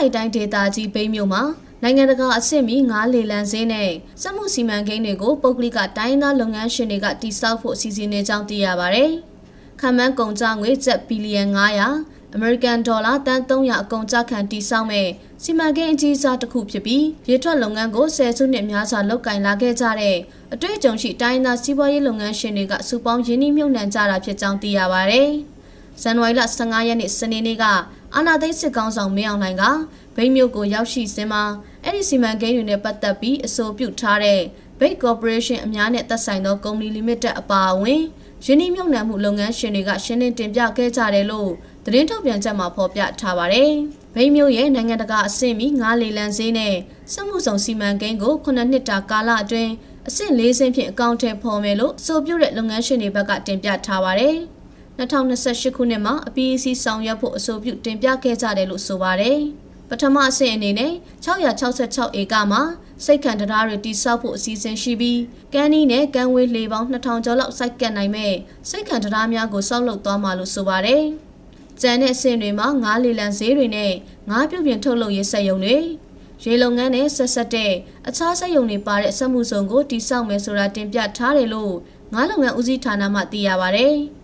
နိုင်တိုင်းဒေသကြီးဘိန်းမြို့မှာနိုင်ငံတကာအဆင့်မီငါးလေလံစင်းနဲ့စက်မှုစီမံကိန်းတွေကိုပုဂ္ဂလိကတိုင်းသားလုပ်ငန်းရှင်တွေကတိစောက်ဖို့အစီအစဉ်နေကြောင်းသိရပါဗျ။ခမန်းကုန်ကြငွေကျပ်ဘီလီယံ900အမေရိကန်ဒေါ်လာတန်300အကုန်ကြခံတိစောက်မဲ့စီမံကိန်းအကြီးစားတစ်ခုဖြစ်ပြီးရေထွက်လုပ်ငန်းကိုဆယ်စုနှစ်များစွာလုပ်ကင်လာခဲ့ကြတဲ့အတွေ့အကြုံရှိတိုင်းသားစီးပွားရေးလုပ်ငန်းရှင်တွေကစုပေါင်းရင်းနှီးမြှုပ်နှံကြတာဖြစ်ကြောင်းသိရပါဗျ။ဇန်နဝါရီလ15ရက်နေ့စနေနေ့က အာနာသိန်းစစ်ကောင်းဆောင်မင်းအောင်လှိုင်ကဗိမ်းမြို့ကိုရောက်ရှိစဉ်မှာအဲ့ဒီစီမံကိန်းတွေနဲ့ပတ်သက်ပြီးအဆိုပြုထားတဲ့ Big Corporation အများနဲ့သက်ဆိုင်သောကုမ္ပဏီ Limited အပါအဝင်ယင်းနှိမ့်မြုပ်နှံမှုလုပ်ငန်းရှင်တွေကရှင်းလင်းတင်ပြခဲ့ကြတယ်လို့သတင်းထုတ်ပြန်ချက်မှာဖော်ပြထားပါတယ်။ဗိမ်းမြို့ရဲ့နိုင်ငံတကာအဆင့်မီငါးလေလံဈေးနဲ့စက်မှုဆောင်စီမံကိန်းကို9နှစ်တာကာလအတွင်းအဆင့်၄ဆင့်ဖြင့်အကောင့်ထဲပေါ်မယ်လို့ဆိုပြုတဲ့လုပ်ငန်းရှင်တွေဘက်ကတင်ပြထားပါတယ်။ 2028ခုနှစ်မှာအပီးအစီဆောင်ရွက်ဖို့အဆိုပြုတင်ပြခဲ့ကြတယ်လို့ဆိုပါတယ်။ပထမအဆင့်အနေနဲ့666ဧကမှာစိတ်ခံတရားတွေတိစောက်ဖို့အစီအစဉ်ရှိပြီးကန်းနီးနဲ့ကန်းဝေးလေပေါင်း2000ကျော်လောက်စိုက်ကတ်နိုင်မဲ့စိတ်ခံတရားများကိုစောက်လုပ်သွားမှာလို့ဆိုပါတယ်။ကျန်တဲ့အဆင့်တွေမှာငါးလေလံဈေးတွေနဲ့ငါးပြုတ်ပြင်ထုတ်လုပ်ရေးစက်ရုံတွေရေလုပ်ငန်းနဲ့ဆက်ဆက်တဲ့အခြားစက်ရုံတွေပါတဲ့စက်မှုစုံကိုတိစောက်မယ်ဆိုတာတင်ပြထားတယ်လို့ငါးလုပ်ငန်းဦးစီးဌာနမှသိရပါဗျ။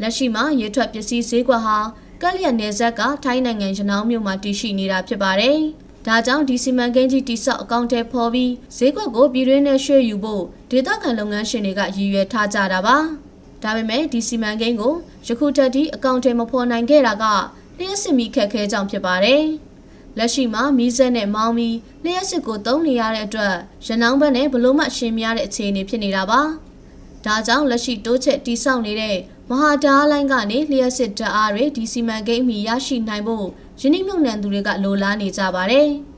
လက်ရှိမှာရေထွက်ပစ္စည်းဈေးကွက်ဟာကက်လျက်နယ်ဇက်ကထိုင်းနိုင်ငံရနောင်းမြို့မှာတည်ရှိနေတာဖြစ်ပါတယ်။ဒါကြောင့်ဒီစီမံကိန်းကြီးတိဆောက်အကောင့်ထဲပေါ်ပြီးဈေးကွက်ကိုပြည်တွင်းနဲ့ရွှေ့ယူဖို့ဒေသခံလုပ်ငန်းရှင်တွေကရည်ရွယ်ထားကြတာပါ။ဒါပေမဲ့ဒီစီမံကိန်းကိုယခုထက်ထိအကောင့်ထဲမဖော်နိုင်ခဲ့တာကလျှက်စစ်မီခက်ခဲကြောင့်ဖြစ်ပါတယ်။လက်ရှိမှာမီးစက်နဲ့မောင်းပြီးလျှက်စစ်ကိုသုံးနေရတဲ့အတွက်ရနောင်းဘက်နဲ့ဘလို့မှရှင်းမရတဲ့အခြေအနေဖြစ်နေတာပါ။ဒါကြောင့်လက်ရှိတိုးချက်တိဆောက်နေတဲ့ မဟာဓာတ်လိုင်းကနေလျှက်စစ်ဓာတ်အားတွေဒီစီမံကိန်းမီရရှိနိုင်ဖို့ယင်းနှိမ့်နှံသူတွေကလိုလားနေကြပါတယ်။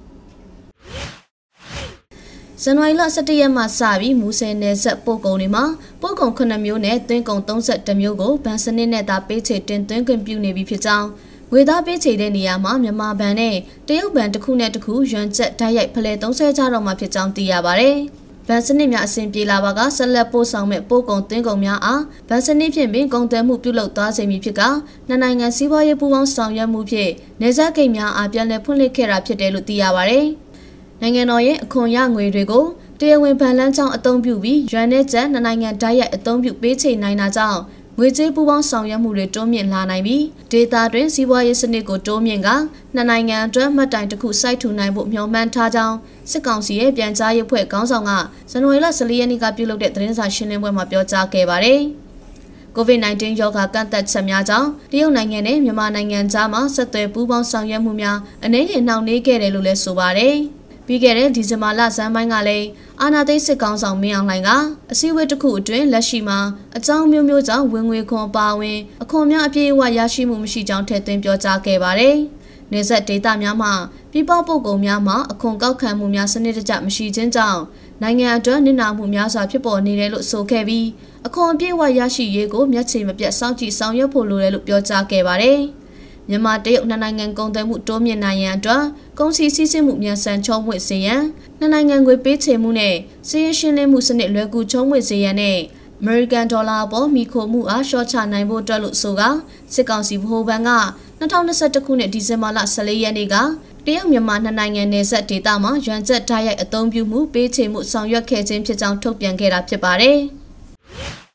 ဇန်နဝါရီလ17ရက်မှစပြီးမူဆယ်နယ်ဆက်ပို့ကုန်တွေမှာပို့ကုန်9မျိုးနဲ့သွင်းကုန်32မျိုးကိုဗန်စနစ်နဲ့သာပေးချေတင်သွင်းခွင့်ပြုနေပြီဖြစ်ကြောင်းငွေသားပေးချေတဲ့နေရာမှာမြန်မာဘဏ်နဲ့တရုတ်ဘဏ်တစ်ခုနဲ့တစ်ခုရွန်ချက်ဓာတ်ရိုက်ဖလှယ်သုံးဆွဲကြတော့မှာဖြစ်ကြောင်းသိရပါဗျ။ ဗန်စနစ်များအဆင်ပြေလာပါကဆက်လက်ပို့ဆောင်မဲ့ပို့ကုန်သွင်းကုန်များအားဗန်စနစ်ဖြင့်ပင်ကုန်သွယ်မှုပြုလုပ်သွားစေမည်ဖြစ်ကနှစ်နိုင်ငံစီးပွားရေးပူးပေါင်းဆောင်ရွက်မှုဖြင့်နေဆက်ဂိတ်များအားပြန်လည်ဖွင့်လှစ်ခဲ့တာဖြစ်တယ်လို့သိရပါဗျ။နိုင်ငံတော်ရဲ့အခွန်ရငွေတွေကိုတရားဝင်ဗန်လန်းကြောင်းအသုံးပြုပြီးရွမ်နဲ့ကျန်နှစ်နိုင်ငံဓာတ်ရိုက်အသုံးပြုပေးချေနိုင်တာကြောင့် ငွေကြေးပူးပေါင်းဆောင်ရွက်မှုတွေတိုးမြင့်လာနိုင်ပြီးဒေတာတွင်စီးပွားရေးစနစ်ကိုတိုးမြင့်ကနှစ်နိုင်ငံအတွက်မှတ်တိုင်တစ်ခုစိုက်ထူနိုင်ဖို့မျှော်မှန်းထားကြောင်းစစ်ကောင်စီရဲ့ပြန်ကြားရေးဖွဲ့ခေါင်းဆောင်ကဇန်နဝါရီလ14ရက်နေ့ကပြုလုပ်တဲ့သတင်းစာရှင်းလင်းပွဲမှာပြောကြားခဲ့ပါတယ်။ COVID-19 ရောဂါကန့်သက်ချက်များကြောင့်တရုတ်နိုင်ငံနဲ့မြန်မာနိုင်ငံကြားမှာဆက်သွယ်ပူးပေါင်းဆောင်ရွက်မှုများအနေနဲ့နှောင့်နှေးခဲ့တယ်လို့လည်းဆိုပါတယ်။ ပြီးခဲ့တဲ့ဒီဇင်ဘာလဇန်ပိုင်းကလည်းအာနာသိန်းစစ်ကောင်ဆောင်မင်းအောင်လှိုင်ကအစည်းအဝေးတစ်ခုအတွင်းလက်ရှိမှာအကြောင်းမျိုးမျိုးကြောင့်ဝင်ငွေခွန်ပါဝင်အခွန်များအပြည့်အဝရရှိမှုမရှိကြောင်းထည့်သွင်းပြောကြားခဲ့ပါတယ်။နေဆက်ဒေတာများမှာပြည်ပပုဂ္ဂိုလ်များမှာအခွန်ကောက်ခံမှုများစနစ်တကျမရှိခြင်းကြောင့်နိုင်ငံအတွက်နစ်နာမှုများစွာဖြစ်ပေါ်နေတယ်လို့ဆိုခဲ့ပြီးအခွန်အပြည့်အဝရရှိရေးကိုမျက်ခြေမပြတ်စောင့်ကြည့်ဆောင်ရွက်ဖို့လိုတယ်လို့ပြောကြားခဲ့ပါတယ်။ မြန်မာတရုတ်နှစ်နိုင်ငံကုန်သွယ်မှုတိုးမြင့်နိုင်ရန်အတွက်ကုန်စည်စည်းစိမ်မှုမြန်ဆန်ချုံးဝှက်စေရန်နှစ်နိုင်ငံငွေပေးချေမှုနဲ့စီးရရှင်းလင်းမှုစနစ်လွယ်ကူချုံးဝှက်စေရန်နဲ့အမေရိကန်ဒေါ်လာပေါ်မိခိုမှုအားရှော့ချနိုင်ဖို့အတွက်လို့ဆိုကစစ်ကောင်စီဗဟိုဘဏ်က2021ခုနှစ်ဒီဇင်ဘာလ14ရက်နေ့ကတရုတ်မြန်မာနှစ်နိုင်ငံနယ်စပ်ဒေသမှာရွမ်ချက်ဓာတ်ရိုက်အသုံးပြုမှုပေးချေမှုဆောင်ရွက်ခဲ့ခြင်းဖြစ်ကြောင်းထုတ်ပြန်ခဲ့တာဖြစ်ပါတယ်။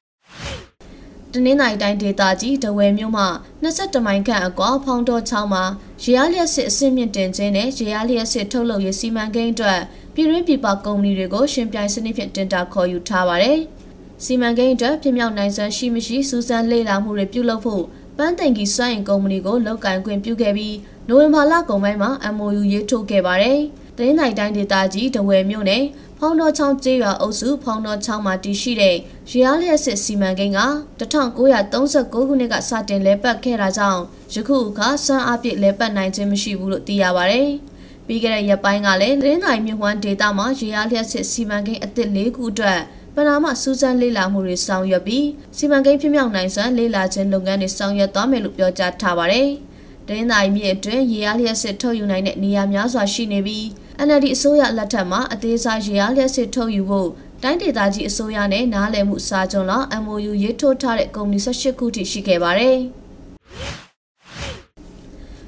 တနင်္သာရီတိုင်းဒေသကြီးဒဝယ်မြို့မှ22မိုင်ခန့်အကွာဖောင်းတော်ချောင်းမှာရေအားလျက်စစ်အစစ်မြင့်တင်ခြင်းနဲ့ရေအားလျက်စစ်ထုတ်လုပ်ရေးစီမံကိန်းအတွက်ပြည်တွင်းပြည်ပကုမ္ပဏီတွေကိုရှင်ပြိုင်စနစ်ဖြင့်တင်တာခေါ်ယူထားပါတယ်။စီမံကိန်းအတွက်ပြည်မြောက်နိုင်စွမ်းရှိမရှိစူးစမ်းလေ့လာမှုတွေပြုလုပ်ဖို့ပန်းသိန်ကြီးစွမ်းအင်ကုမ္ပဏီကိုလောက်ကင်ခွင့်ပြုခဲ့ပြီးနိုဝင်ဘာလကုန်ပိုင်းမှာ MOU ရေးထုတ်ခဲ့ပါတယ်။တင်းနိုင်တိုင်းဒေသကြီးဒဝယ်မြို့နယ် ဖောင်းတော်ချောင်းကျေးရွာအုပ်စုဖောင်းတော်ချောင်းမှာတည်ရှိတဲ့ရေအားလျက်စစ်စီမံကိန်းက1939ခုနှစ်ကစတင်လဲပတ်ခဲ့တာကြောင့်ယခုအခါစွမ်းအားပြည့်လဲပတ်နိုင်ခြင်းမရှိဘူးလို့သိရပါဗျ။ပြီးခဲ့တဲ့ရက်ပိုင်းကလည်းလင်းနိုင်မြဝန်းဒေတာမှာရေအားလျက်စစ်စီမံကိန်းအသစ်၄ခုအတွက်ပနာမစူးစမ်းလေ့လာမှုတွေဆောင်ရွက်ပြီးစီမံကိန်းဖြစ်မြောက်နိုင်စွမ်းလေ့လာခြင်းလုပ်ငန်းတွေဆောင်ရွက်သွားမယ်လို့ပြောကြားထားပါတယ်။ဒင်းသာမြစ်အတွင်းရေအားလျက်စစ်ထုတ်ယူနိုင်တဲ့နေရာများစွာရှိနေပြီး NLD အစိုးရလက်ထက်မှာအသေးစားရေအားလျက်စစ်ထုတ်ယူဖို့တိုင်းဒေသကြီးအစိုးရနဲ့နားလည်မှုစာချုပ်လောက် MOU ရေးထိုးထားတဲ့ကုမ္ပဏီ18ခုထိရှိခဲ့ပါတယ်။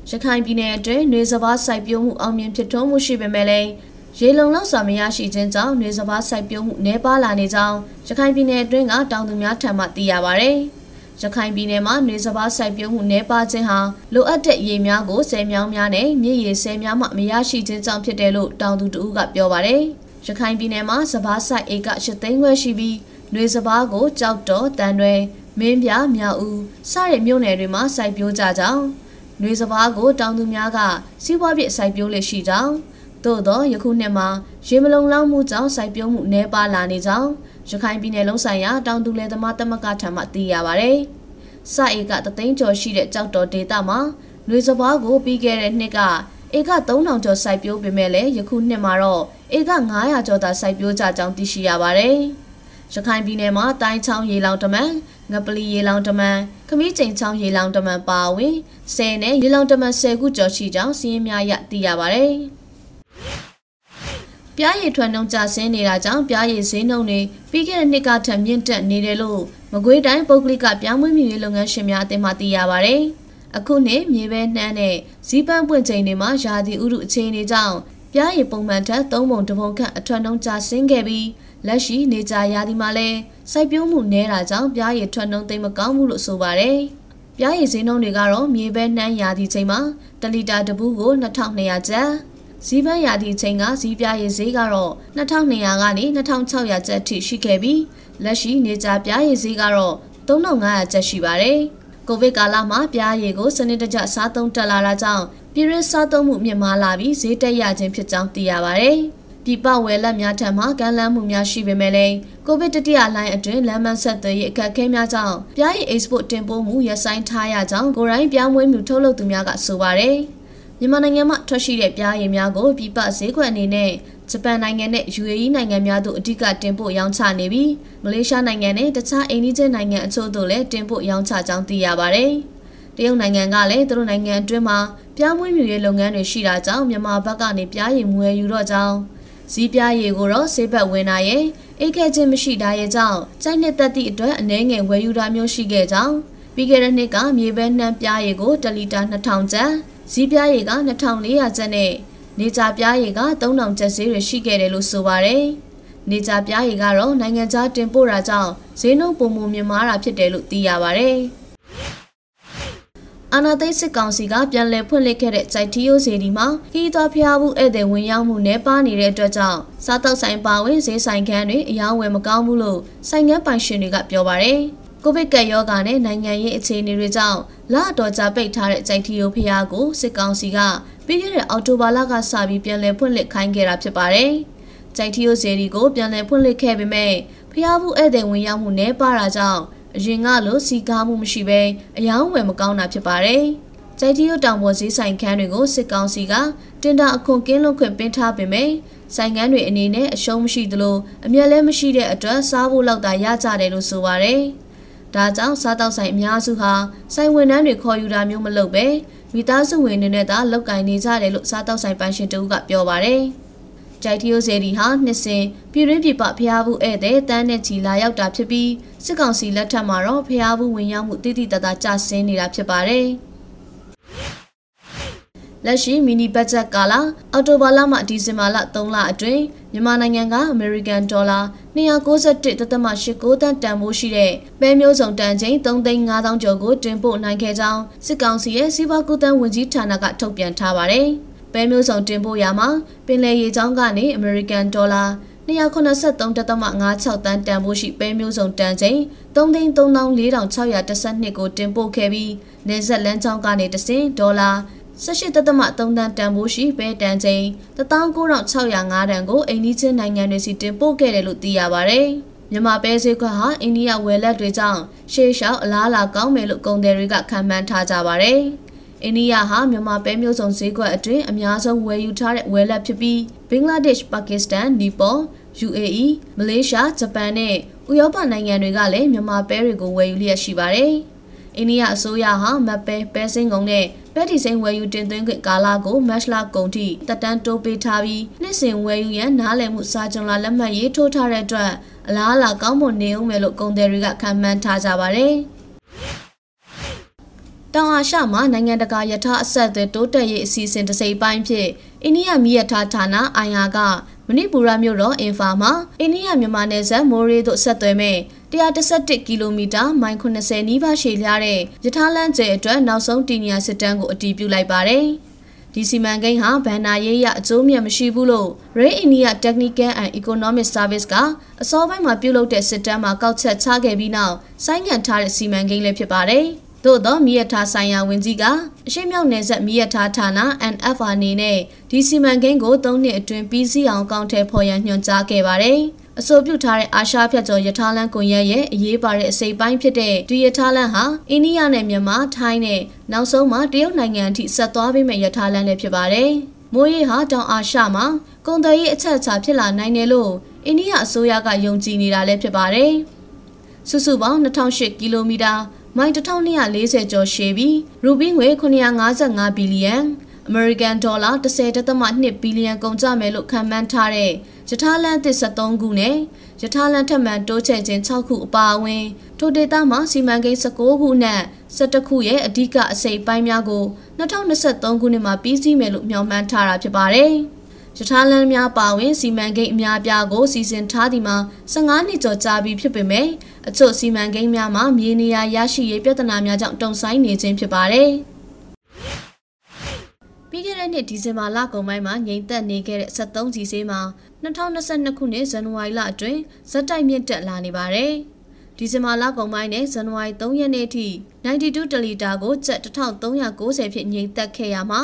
ရရခိုင်ပြည်နယ်အတွင်းနေစဘာစိုက်ပျိုးမှုအောင်မြင်ဖြစ်ထွန်းမှုရှိပေမဲ့လည်းရေလုံလောက်စွာမရရှိခြင်းကြောင့်နေစဘာစိုက်ပျိုးမှုနှဲပါလာနေကြောင်းရခိုင်ပြည်နယ်အတွင်းကတောင်သူများထံမှသိရပါဗျ။ ရခိုင်ပြည်နယ်မှာနေစဘာစိုက်ပျိုးမှုနှဲပါခြင်းဟာလိုအပ်တဲ့ရေများကိုဆယ်မြောင်းများနဲ့မြစ်ရေဆယ်များမှမရရှိခြင်းကြောင့်ဖြစ်တယ်လို့တောင်သူတို့ကပြောပါတယ်။ရခိုင်ပြည်နယ်မှာစဘာစိုက်ဧက၈သိန်းခွဲရှိပြီးနှွေစဘာကိုကြောက်တော်တန်တွေမင်းပြမြောက်ဦးစတဲ့မြို့နယ်တွေမှာစိုက်ပျိုးကြကြောင်းနှွေစဘာကိုတောင်သူများကစီးပွားဖြစ်စိုက်ပျိုးလက်ရှိကြောင်းသို့သောယခုနှစ်မှာရေမလုံလောက်မှုကြောင့်စိုက်ပျိုးမှုနှဲပါလာနေကြောင်း ရခိုင်ပြည်နယ်လုံးဆိုင်ရာတောင်သူလယ်သမားသမဂ္ဂထံမှသိရပါဗျ။စဧကတသိန်းကျော်ရှိတဲ့ကြောက်တော်ဒေသမှာနှွေစဘာကိုပြီးခဲ့တဲ့နှစ်ကဧက3000ကျော်စိုက်ပျိုးပေမဲ့လည်းယခုနှစ်မှာတော့ဧက900ကျော်သာစိုက်ပျိုးကြကြောင်းသိရှိရပါတယ်။ရခိုင်ပြည်နယ်မှာတိုင်းချောင်းရေလောင်တမန်ငပလီရေလောင်တမန်ခမီးကျိန်ချောင်းရေလောင်တမန်ပါဝင်ဆယ်နဲ့ရေလောင်တမန်10ခုကျော်ရှိကြောင်းစီးရင်များရသိရပါတယ်။ ပြားရည်ထွက်နှုံကြဆင်းနေတာကြောင့်ပြားရည်ဈေးနှုန်းတွေပြီးခဲ့တဲ့နှစ်ကထက်မြင့်တက်နေတယ်လို့မကွေးတိုင်းပုဂ္ဂလိကပြားမွေးမြူရေးလုပ်ငန်းရှင်များအသင်းမှသိရပါဗျ။အခုနှစ်မြေပဲနှမ်းနဲ့ဇီးပန်းပွင့်ချိန်တွေမှာယာတီဥရုအခြေအနေကြောင့်ပြားရည်ပုံမှန်ထက်၃ပုံတပုံခန့်အထွက်နှုံကြဆင်းခဲ့ပြီးလက်ရှိနေကြရာသီမှာလည်းစိုက်ပျိုးမှုနည်းတာကြောင့်ပြားရည်ထွက်နှုံသိမ့်မကောင်းဘူးလို့ဆိုပါတယ်။ပြားရည်ဈေးနှုန်းတွေကတော့မြေပဲနှမ်းရာသီချိန်မှာ1လီတာတပူးကို2200ကျပ် ဇီးပန်းရာသီချိန်ကဇီးပြားရည်ဈေးကတော့2200ကနေ2600ကျပ်ထိရှိခဲ့ပြီးလက်ရှိနေကြပြားရည်ဈေးကတော့3500ကျပ်ရှိပါတယ်။ကိုဗစ်ကာလမှာပြားရည်ကိုစနစ်တကျစားသုံးတက်လာတာကြောင့်ပြည်ရင်းစားသုံးမှုမြင့်မားလာပြီးဈေးတက်ရခြင်းဖြစ်ကြောင်းသိရပါတယ်။ပြည်ပဝယ်လက်များထံမှကမ်းလှမ်းမှုများရှိပေမဲ့လည်းကိုဗစ်တတိယလိုင်းအတွင်းလမ်းမဆက်သွယ်ရေးအခက်အခဲများကြောင့်ပြားရည် export တင်ပို့မှုရပ်ဆိုင်းထားရကြောင်းကိုရိုင်းပြောင်းမွေးမှုထုတ်လုပ်သူများကဆိုပါတယ်။ မြန်မာနိုင်ငံမှထွက်ရှိတဲ့ပြားရည်များကိုပြည်ပဈေးကွက်အနေနဲ့ဂျပန်နိုင်ငံနဲ့ UAE နိုင်ငံများသို့အဓိကတင်ပို့ရောင်းချနေပြီးမလေးရှားနိုင်ငံနဲ့တခြားအိန္ဒိယနိုင်ငံအချို့တို့လည်းတင်ပို့ရောင်းချကြောင်းသိရပါတယ်။တရုတ်နိုင်ငံကလည်းသူတို့နိုင်ငံအတွင်းမှာပြားမွေးမြူရေးလုပ်ငန်းတွေရှိတာကြောင့်မြန်မာဘက်ကနေပြားရည်မွေယူတော့ကြောင်းဇီးပြားရည်ကိုတော့ဆေးဘက်ဝင်လာရဲ့အိတ်ခဲခြင်းမရှိတာရဲ့ကြောင့်စိုက်နှစ်သက်သည့်အတွက်အနှဲငယ်ဝယ်ယူတာမျိုးရှိခဲ့ကြောင်းပြီးခဲ့တဲ့နှစ်ကမြေပဲနှမ်းပြားရည်ကို1လီတာ2000ကျပ် ဇီးပြားရည်က2400ကျပ်နဲ့နေကြပြားရည်က3000ကျပ်ဈေးတွေရှိခဲ့တယ်လို့ဆိုပါတယ်။နေကြပြားရည်ကတော့နိုင်ငံခြားတင်ပို့တာကြောင့်ဈေးနှုန်းပုံမမြင့်မားတာဖြစ်တယ်လို့သိရပါတယ်။အာနာသိစစ်ကောင်စီကပြန်လည်ဖွင့်လှစ်ခဲ့တဲ့စိုက်ထီယိုစီဒီမှာခီးသွွားဖျားမှုဧည့်သည်ဝင်ရောက်မှုနှဲပါနေတဲ့အတွက်ကြောင့်စားတောက်ဆိုင်ပါဝင်ဈေးဆိုင်ခန်းတွေအယောင်းဝယ်မကောင်းဘူးလို့ဆိုင်ငန်းပိုင်ရှင်တွေကပြောပါတယ်။ ကိုဗစ်ကပ်ရောဂါနဲ့နိုင်ငံရေးအခြေအနေတွေကြောင့်လအတော်ကြာပိတ်ထားတဲ့ကြိုက်ထီယိုဖျားကိုစစ်ကောင်စီကပြီးခဲ့တဲ့အောက်တိုဘာလကစပြီးပြန်လည်ဖွင့်လှစ်ခိုင်းခဲ့တာဖြစ်ပါတယ်။ကြိုက်ထီယိုဇေဒီကိုပြန်လည်ဖွင့်လှစ်ခဲ့ပေမဲ့ဖျားဘူးဧည့်သည်ဝင်ရောက်မှုနည်းပါတာကြောင့်အရင်ကလိုစီကားမှုမရှိဘဲအယောင်းဝယ်မကောင်းတာဖြစ်ပါတယ်။ကြိုက်တီယိုတောင်ပေါ်ဈေးဆိုင်ခန်းတွေကိုစစ်ကောင်စီကတင်တာအခွန်ကင်းလွတ်ခွင့်ပင်းထားပေမဲ့ဆိုင်ခန်းတွေအနေနဲ့အရှုံးမရှိသလိုအမျက်လည်းမရှိတဲ့အတွက်စားဖို့လောက်သာရကြတယ်လို့ဆိုပါရယ်။ ဒါကြောင့်စားတောက်ဆိုင်အများစုဟာဆိုင်ဝန်ထမ်းတွေခေါ်ယူတာမျိုးမလုပ်ပဲမိသားစုဝင်တွေနဲ့သာလောက်ကင်နေကြတယ်လို့စားတောက်ဆိုင်ပိုင်ရှင်တူကပြောပါတယ်။ကြိုက်တီယိုစေဒီဟာနှစ်စဉ်ပြည်ရင်းပြည်ပဖျားဘူးဧည့်သည်တန်းနဲ့ချီလာရောက်တာဖြစ်ပြီးစစ်ကောင်စီလက်ထက်မှာတော့ဖျားဘူးဝင်ရောက်မှုတိတိတသားကျဆင်းနေတာဖြစ်ပါတယ်။ လက်ရှိမီနီဘတ်ဂျက်ကာလအောက်တိုဘာလမှဒီဇင်ဘာလ3လအတွင်းမြန်မာနိုင်ငံကအမေရိကန်ဒေါ်လာ291.89တန်တန်ဖိုးရှိတဲ့ပဲမျိုးစုံတန်ချိန်3,500ကျော်ကိုတင်ပို့နိုင်ခဲ့ကြောင်းစစ်ကောင်စီရဲ့စီးပွားကူးသန်းဝန်ကြီးဌာနကထုတ်ပြန်ထားပါတယ်။ပဲမျိုးစုံတင်ပို့ရမှာပင်လယ်ရေကြောင်းကနေအမေရိကန်ဒေါ်လာ283.56တန်းတန်ဖိုးရှိပဲမျိုးစုံတန်ချိန်3,34,612ကိုတင်ပို့ခဲ့ပြီးနေဆက်လန်းချောင်းကနေတစင်ဒေါ်လာ 18တသမ3တန်းတန်ဖိုးရှိပဲတန်ချိန်19605တန်ကိုအိန္ဒိချင်းနိုင်ငံတွေစီတင်ပို့ခဲ့တယ်လို့သိရပါဗျ။မြန်မာပဲဈေးကွက်ဟာအိန္ဒိယဝယ်လက်တွေကြောင့်ရှေးလျှောက်အလားအလာကောင်းမယ်လို့ကုန်သည်တွေကခံမှန်းထားကြပါဗျ။အိန္ဒိယဟာမြန်မာပဲမျိုးစုံဈေးကွက်အတွင်းအများဆုံးဝယ်ယူထားတဲ့ဝယ်လက်ဖြစ်ပြီးဘင်္ဂလားဒေ့ရှ်ပါကစ္စတန်နီပေါ် UAE မလေးရှားဂျပန်နဲ့ဥရောပနိုင်ငံတွေကလည်းမြန်မာပဲတွေကိုဝယ်ယူလျက်ရှိပါတယ်။ အိန္ဒိယအစိုးရဟာမက်ပဲပဲစင်းကုံနဲ့ပဲတီစိန်ဝယ်ယူတင်သွင်းခွင့်ကာလကိုမတ်လကုန်ထိတက်တန်းတိုးပေးထားပြီးနှစ်စဉ်ဝယ်ယူရန်နားလည်မှုစာချုပ်လာလက်မှတ်ရေးထိုးထားတဲ့အတွက်အလားအလာကောင်းမွန်နေဦးမယ်လို့ကုန်သည်တွေကခန့်မှန်းထားကြပါတယ်။တောင်အာရှမှာနိုင်ငံတကာယထာအဆက်အသွယ်တိုးတက်ရေးအစီအစဉ်တစ်စိတ်ပိုင်းဖြစ်အိန္ဒိယမီးရထားဌာနအိုင်ယာကမဏိပူရမြို့တော်အင်ဖာမှာအိန္ဒိယမြန်မာနယ်စပ်မိုးရေးသို့ဆက်သွယ်မဲ့ 111ကီလိုမီတာမိုင်80နီးပါးရှည်လျားတဲ့ယထာလမ်းကျဲအတွက်နောက်ဆုံးတင်ညာစစ်တမ်းကိုအတည်ပြုလိုက်ပါတယ်။ဒီစီမံကိန်းဟာဗန်နာရေးရအကျိုးမြတ်မရှိဘူးလို့ Ray India Technical and Economic Service ကအစောပိုင်းမှာပြုလုပ်တဲ့စစ်တမ်းမှာကောက်ချက်ချခဲ့ပြီးနောက်ဆိုင်းငံ့ထားတဲ့စီမံကိန်းလည်းဖြစ်ပါတယ်။သို့သောမိရထားဆိုင်ရာဝန်ကြီးကအရှိမြောက်နယ်ဆက်မိရထားဌာန NFR အနေနဲ့ဒီစီမံကိန်းကို၃နှစ်အတွင်းပြီးစီးအောင်ကောင်းထဲဖော်ရန်ညွှန်ကြားခဲ့ပါတယ်။ အဆိုပြုထားတဲ့အာရှဖြတ်ကျော်ရထားလမ်းကွန်ရက်ရဲ့အရေးပါတဲ့အစိပ်ပိုင်းဖြစ်တဲ့ဒီရထားလမ်းဟာအိန္ဒိယနဲ့မြန်မာထိုင်းနဲ့နောက်ဆုံးမှာတရုတ်နိုင်ငံအထိဆက်သွားပေးမဲ့ရထားလမ်းလည်းဖြစ်ပါတယ်။မိုးရေဟာတောင်အာရှမှာကုန်သွယ်ရေးအချက်အချာဖြစ်လာနိုင်တယ်လို့အိန္ဒိယအစိုးရကယုံကြည်နေတာလည်းဖြစ်ပါတယ်။စုစုပေါင်း2008ကီလိုမီတာမိုင်1240ကျော်ရှည်ပြီးရူပီငွေ955ဘီလီယံ အမေရိကန်ဒေါ်လာ10.2ဘီလီယံကုန်ကျမယ်လို့ခန့်မှန်းထားတဲ့ယထာလန်သစ်73ခုနဲ့ယထာလန်ထက်မှန်တိုးချဲ့ခြင်း6ခုအပါအဝင်ထိုဒေသမှာစီမံကိန်း19ခုနဲ့17ခုရဲ့အဓိကအစိပ်ပိုင်းများကို2023ခုနှစ်မှာပြီးစီးမယ်လို့မျှော်မှန်းထားတာဖြစ်ပါတယ်။ရထားလမ်းများပါဝင်စီမံကိန်းအများပြားကိုစီစဉ်ထားသည်မှာ15နှစ်ကျော်ကြာပြီဖြစ်ပေမဲ့အချို့စီမံကိန်းများမှာမြေနေရာရရှိရေးပြဿနာများကြောင့်တုံ့ဆိုင်းနေခြင်းဖြစ်ပါတယ်။ ပြီးခဲ့တဲ့နှစ်ဒီဇင်ဘာလကုန်ပိုင်းမှာငြိမ်သက်နေခဲ့တဲ့73စီဆေးမှာ2022ခုနှစ်ဇန်နဝါရီလအတွင်းဇက်တိုက်မြင့်တက်လာနေပါတယ်။ဒီဇင်ဘာလကုန်ပိုင်းနဲ့ဇန်နဝါရီ3ရက်နေ့ထိ92တလီတာကိုကျပ်1390ဖြစ်ငြိမ်သက်ခဲ့ရမှာ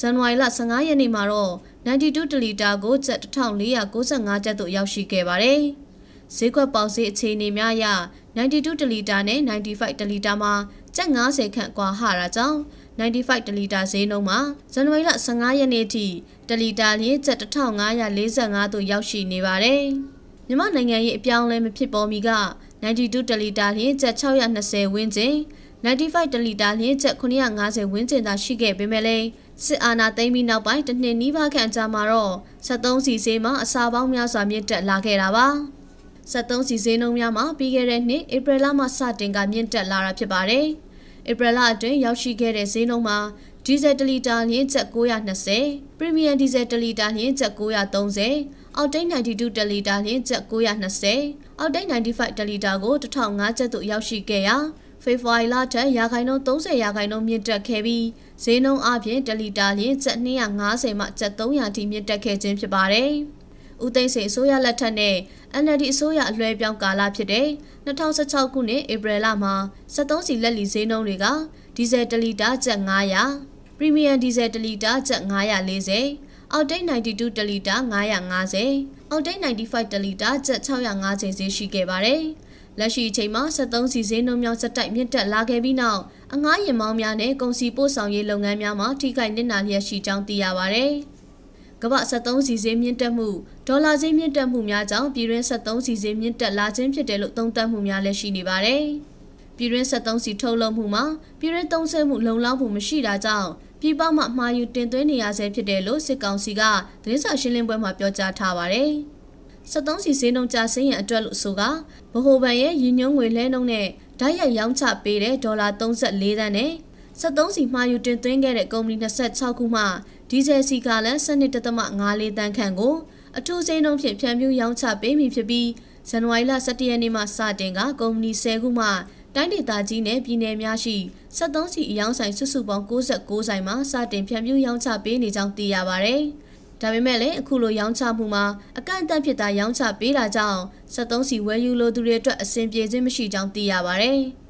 ဇန်နဝါရီလ15ရက်နေ့မှာတော့92တလီတာကိုကျပ်1495ကျပ်သို့ရောက်ရှိခဲ့ပါတယ်။ဈေးကွက်ပေါက်ဈေးအခြေအနေများအရ92တလီတာနဲ့95တလီတာမှာကျပ်90ခန့်ကွာဟတာကြောင့် 95တလီတာဈေးနှုန်းမှာဇန်နဝါရီလ15ရက်နေ့ထိတလီတာလျှင်ကျပ်1545သို့ရောက်ရှိနေပါတယ်။မြန်မာနိုင်ငံရဲ့အပြောင်းအလဲမဖြစ်ပေါ်မီက92တလီတာလျှင်ကျပ်620ဝန်းကျင်95တလီတာလျှင်ကျပ်950ဝန်းကျင်သာရှိခဲ့ပေမဲ့လည်းစစ်အာဏာသိမ်းပြီးနောက်ပိုင်းတစ်နှစ်နီးပါးခန့်ကြာမှာတော့73စီစေးမှာအစာပေါင်းများစွာမြင့်တက်လာခဲ့တာပါ73စီစေးနှုန်းများမှာပြီးခဲ့တဲ့နှစ်ဧပြီလမှစတင်ကမြင့်တက်လာတာဖြစ်ပါတယ် ဧပြီလအတွင်းရောက်ရှိခဲ့တဲ့ဈေးနှုန်းမှာဒီဇယ်1လီတာလျှင်ကျပ်920ပရီမီယံဒီဇယ်1လီတာလျှင်ကျပ်930အောက်တိတ်92တလီတာလျှင်ကျပ်920အောက်တိတ်95တလီတာကို1005ကျပ်သို့ရောက်ရှိခဲ့ရာဖေဖော်ဝါရီလထက်ရာခိုင်နှုန်း30ရာခိုင်နှုန်းမြင့်တက်ခဲ့ပြီးဈေးနှုန်းအပြင်1လီတာလျှင်ကျပ်250မှကျပ်300ထိမြင့်တက်ခဲ့ခြင်းဖြစ်ပါတယ်။ ဦးသိန်းစိန်အစိုးရလက်ထက်နဲ့ NLD အစိုးရအလွှဲပြောင်းကာလဖြစ်တဲ့2016ခုနှစ်ဧပြီလမှာ73စီလက်လီဈေးနှုန်းတွေကဒီဇယ်1လီတာကျပ်900ပရီမီယံဒီဇယ်1လီတာကျပ်940အောက်တိတ်92တလီတာ950အောက်တိတ်95တလီတာကျပ်650ဈေးရှိခဲ့ပါတယ်။လက်ရှိအချိန်မှာ73စီဈေးနှုန်းများစက်တိုက်မြင့်တက်လာခဲ့ပြီးနောက်အငှားရင်မောင်းများနဲ့ကုန်စည်ပို့ဆောင်ရေးလုပ်ငန်းများမှာထိခိုက်နစ်နာလျက်ရှိကြောင်းသိရပါဗျ။ ကမ္ဘာ73စီဈေးမြင့်တက်မှုဒေါ်လာဈေးမြင့်တက်မှုများကြောင့်ပြည်တွင်း73စီဈေးမြင့်တက်လာခြင်းဖြစ်တယ်လို့သုံးသပ်မှုများလည်းရှိနေပါတယ်။ပြည်တွင်း73စီထုတ်လုပ်မှုမှာပြည်တွင်းသုံးစွဲမှုလုံလောက်မှုမရှိတာကြောင့်ပြည်ပမှမှာယူတင်သွင်းနေရဆဲဖြစ်တယ်လို့စစ်ကောင်စီကသတင်းစာရှင်းလင်းပွဲမှာပြောကြားထားပါတယ်။73စီဈေးနှုန်းကျဆင်းရန်အတွက်လို့ဆိုကဗဟိုဘဏ်ရဲ့ရည်ညွှန်းငွေလဲနှုန်းနဲ့ဓာတ်ရိုက်ရောင်းချပေးတဲ့ဒေါ်လာ34သန်းနဲ့73စီမှာယူတင်သွင်းခဲ့တဲ့ကုမ္ပဏီ26ခုမှ ဒီဇယ်စီကလည်း12.54တန်းခန့်ကိုအထူးဈေးနှုန်းဖြင့်ဖြန့်ဖြူးရောင်းချပေးမိဖြစ်ပြီးဇန်နဝါရီလ17ရက်နေ့မှစတင်ကကုမ္ပဏီ10ခုမှတိုင်းဒေသကြီးနဲ့ပြည်နယ်များရှိ73စီအယောင်းဆိုင်စုစုပေါင်း69ဆိုင်မှာစတင်ဖြန့်ဖြူးရောင်းချပေးနေကြောင်းသိရပါဗျ။ဒါပေမဲ့လည်းအခုလိုရောင်းချမှုမှာအကန့်အသတ်ဖြစ်တာရောင်းချပေးတာကြောင့်73စီဝယ်ယူလိုသူတွေအတွက်အဆင်ပြေခြင်းမရှိကြောင်းသိရပါဗျ။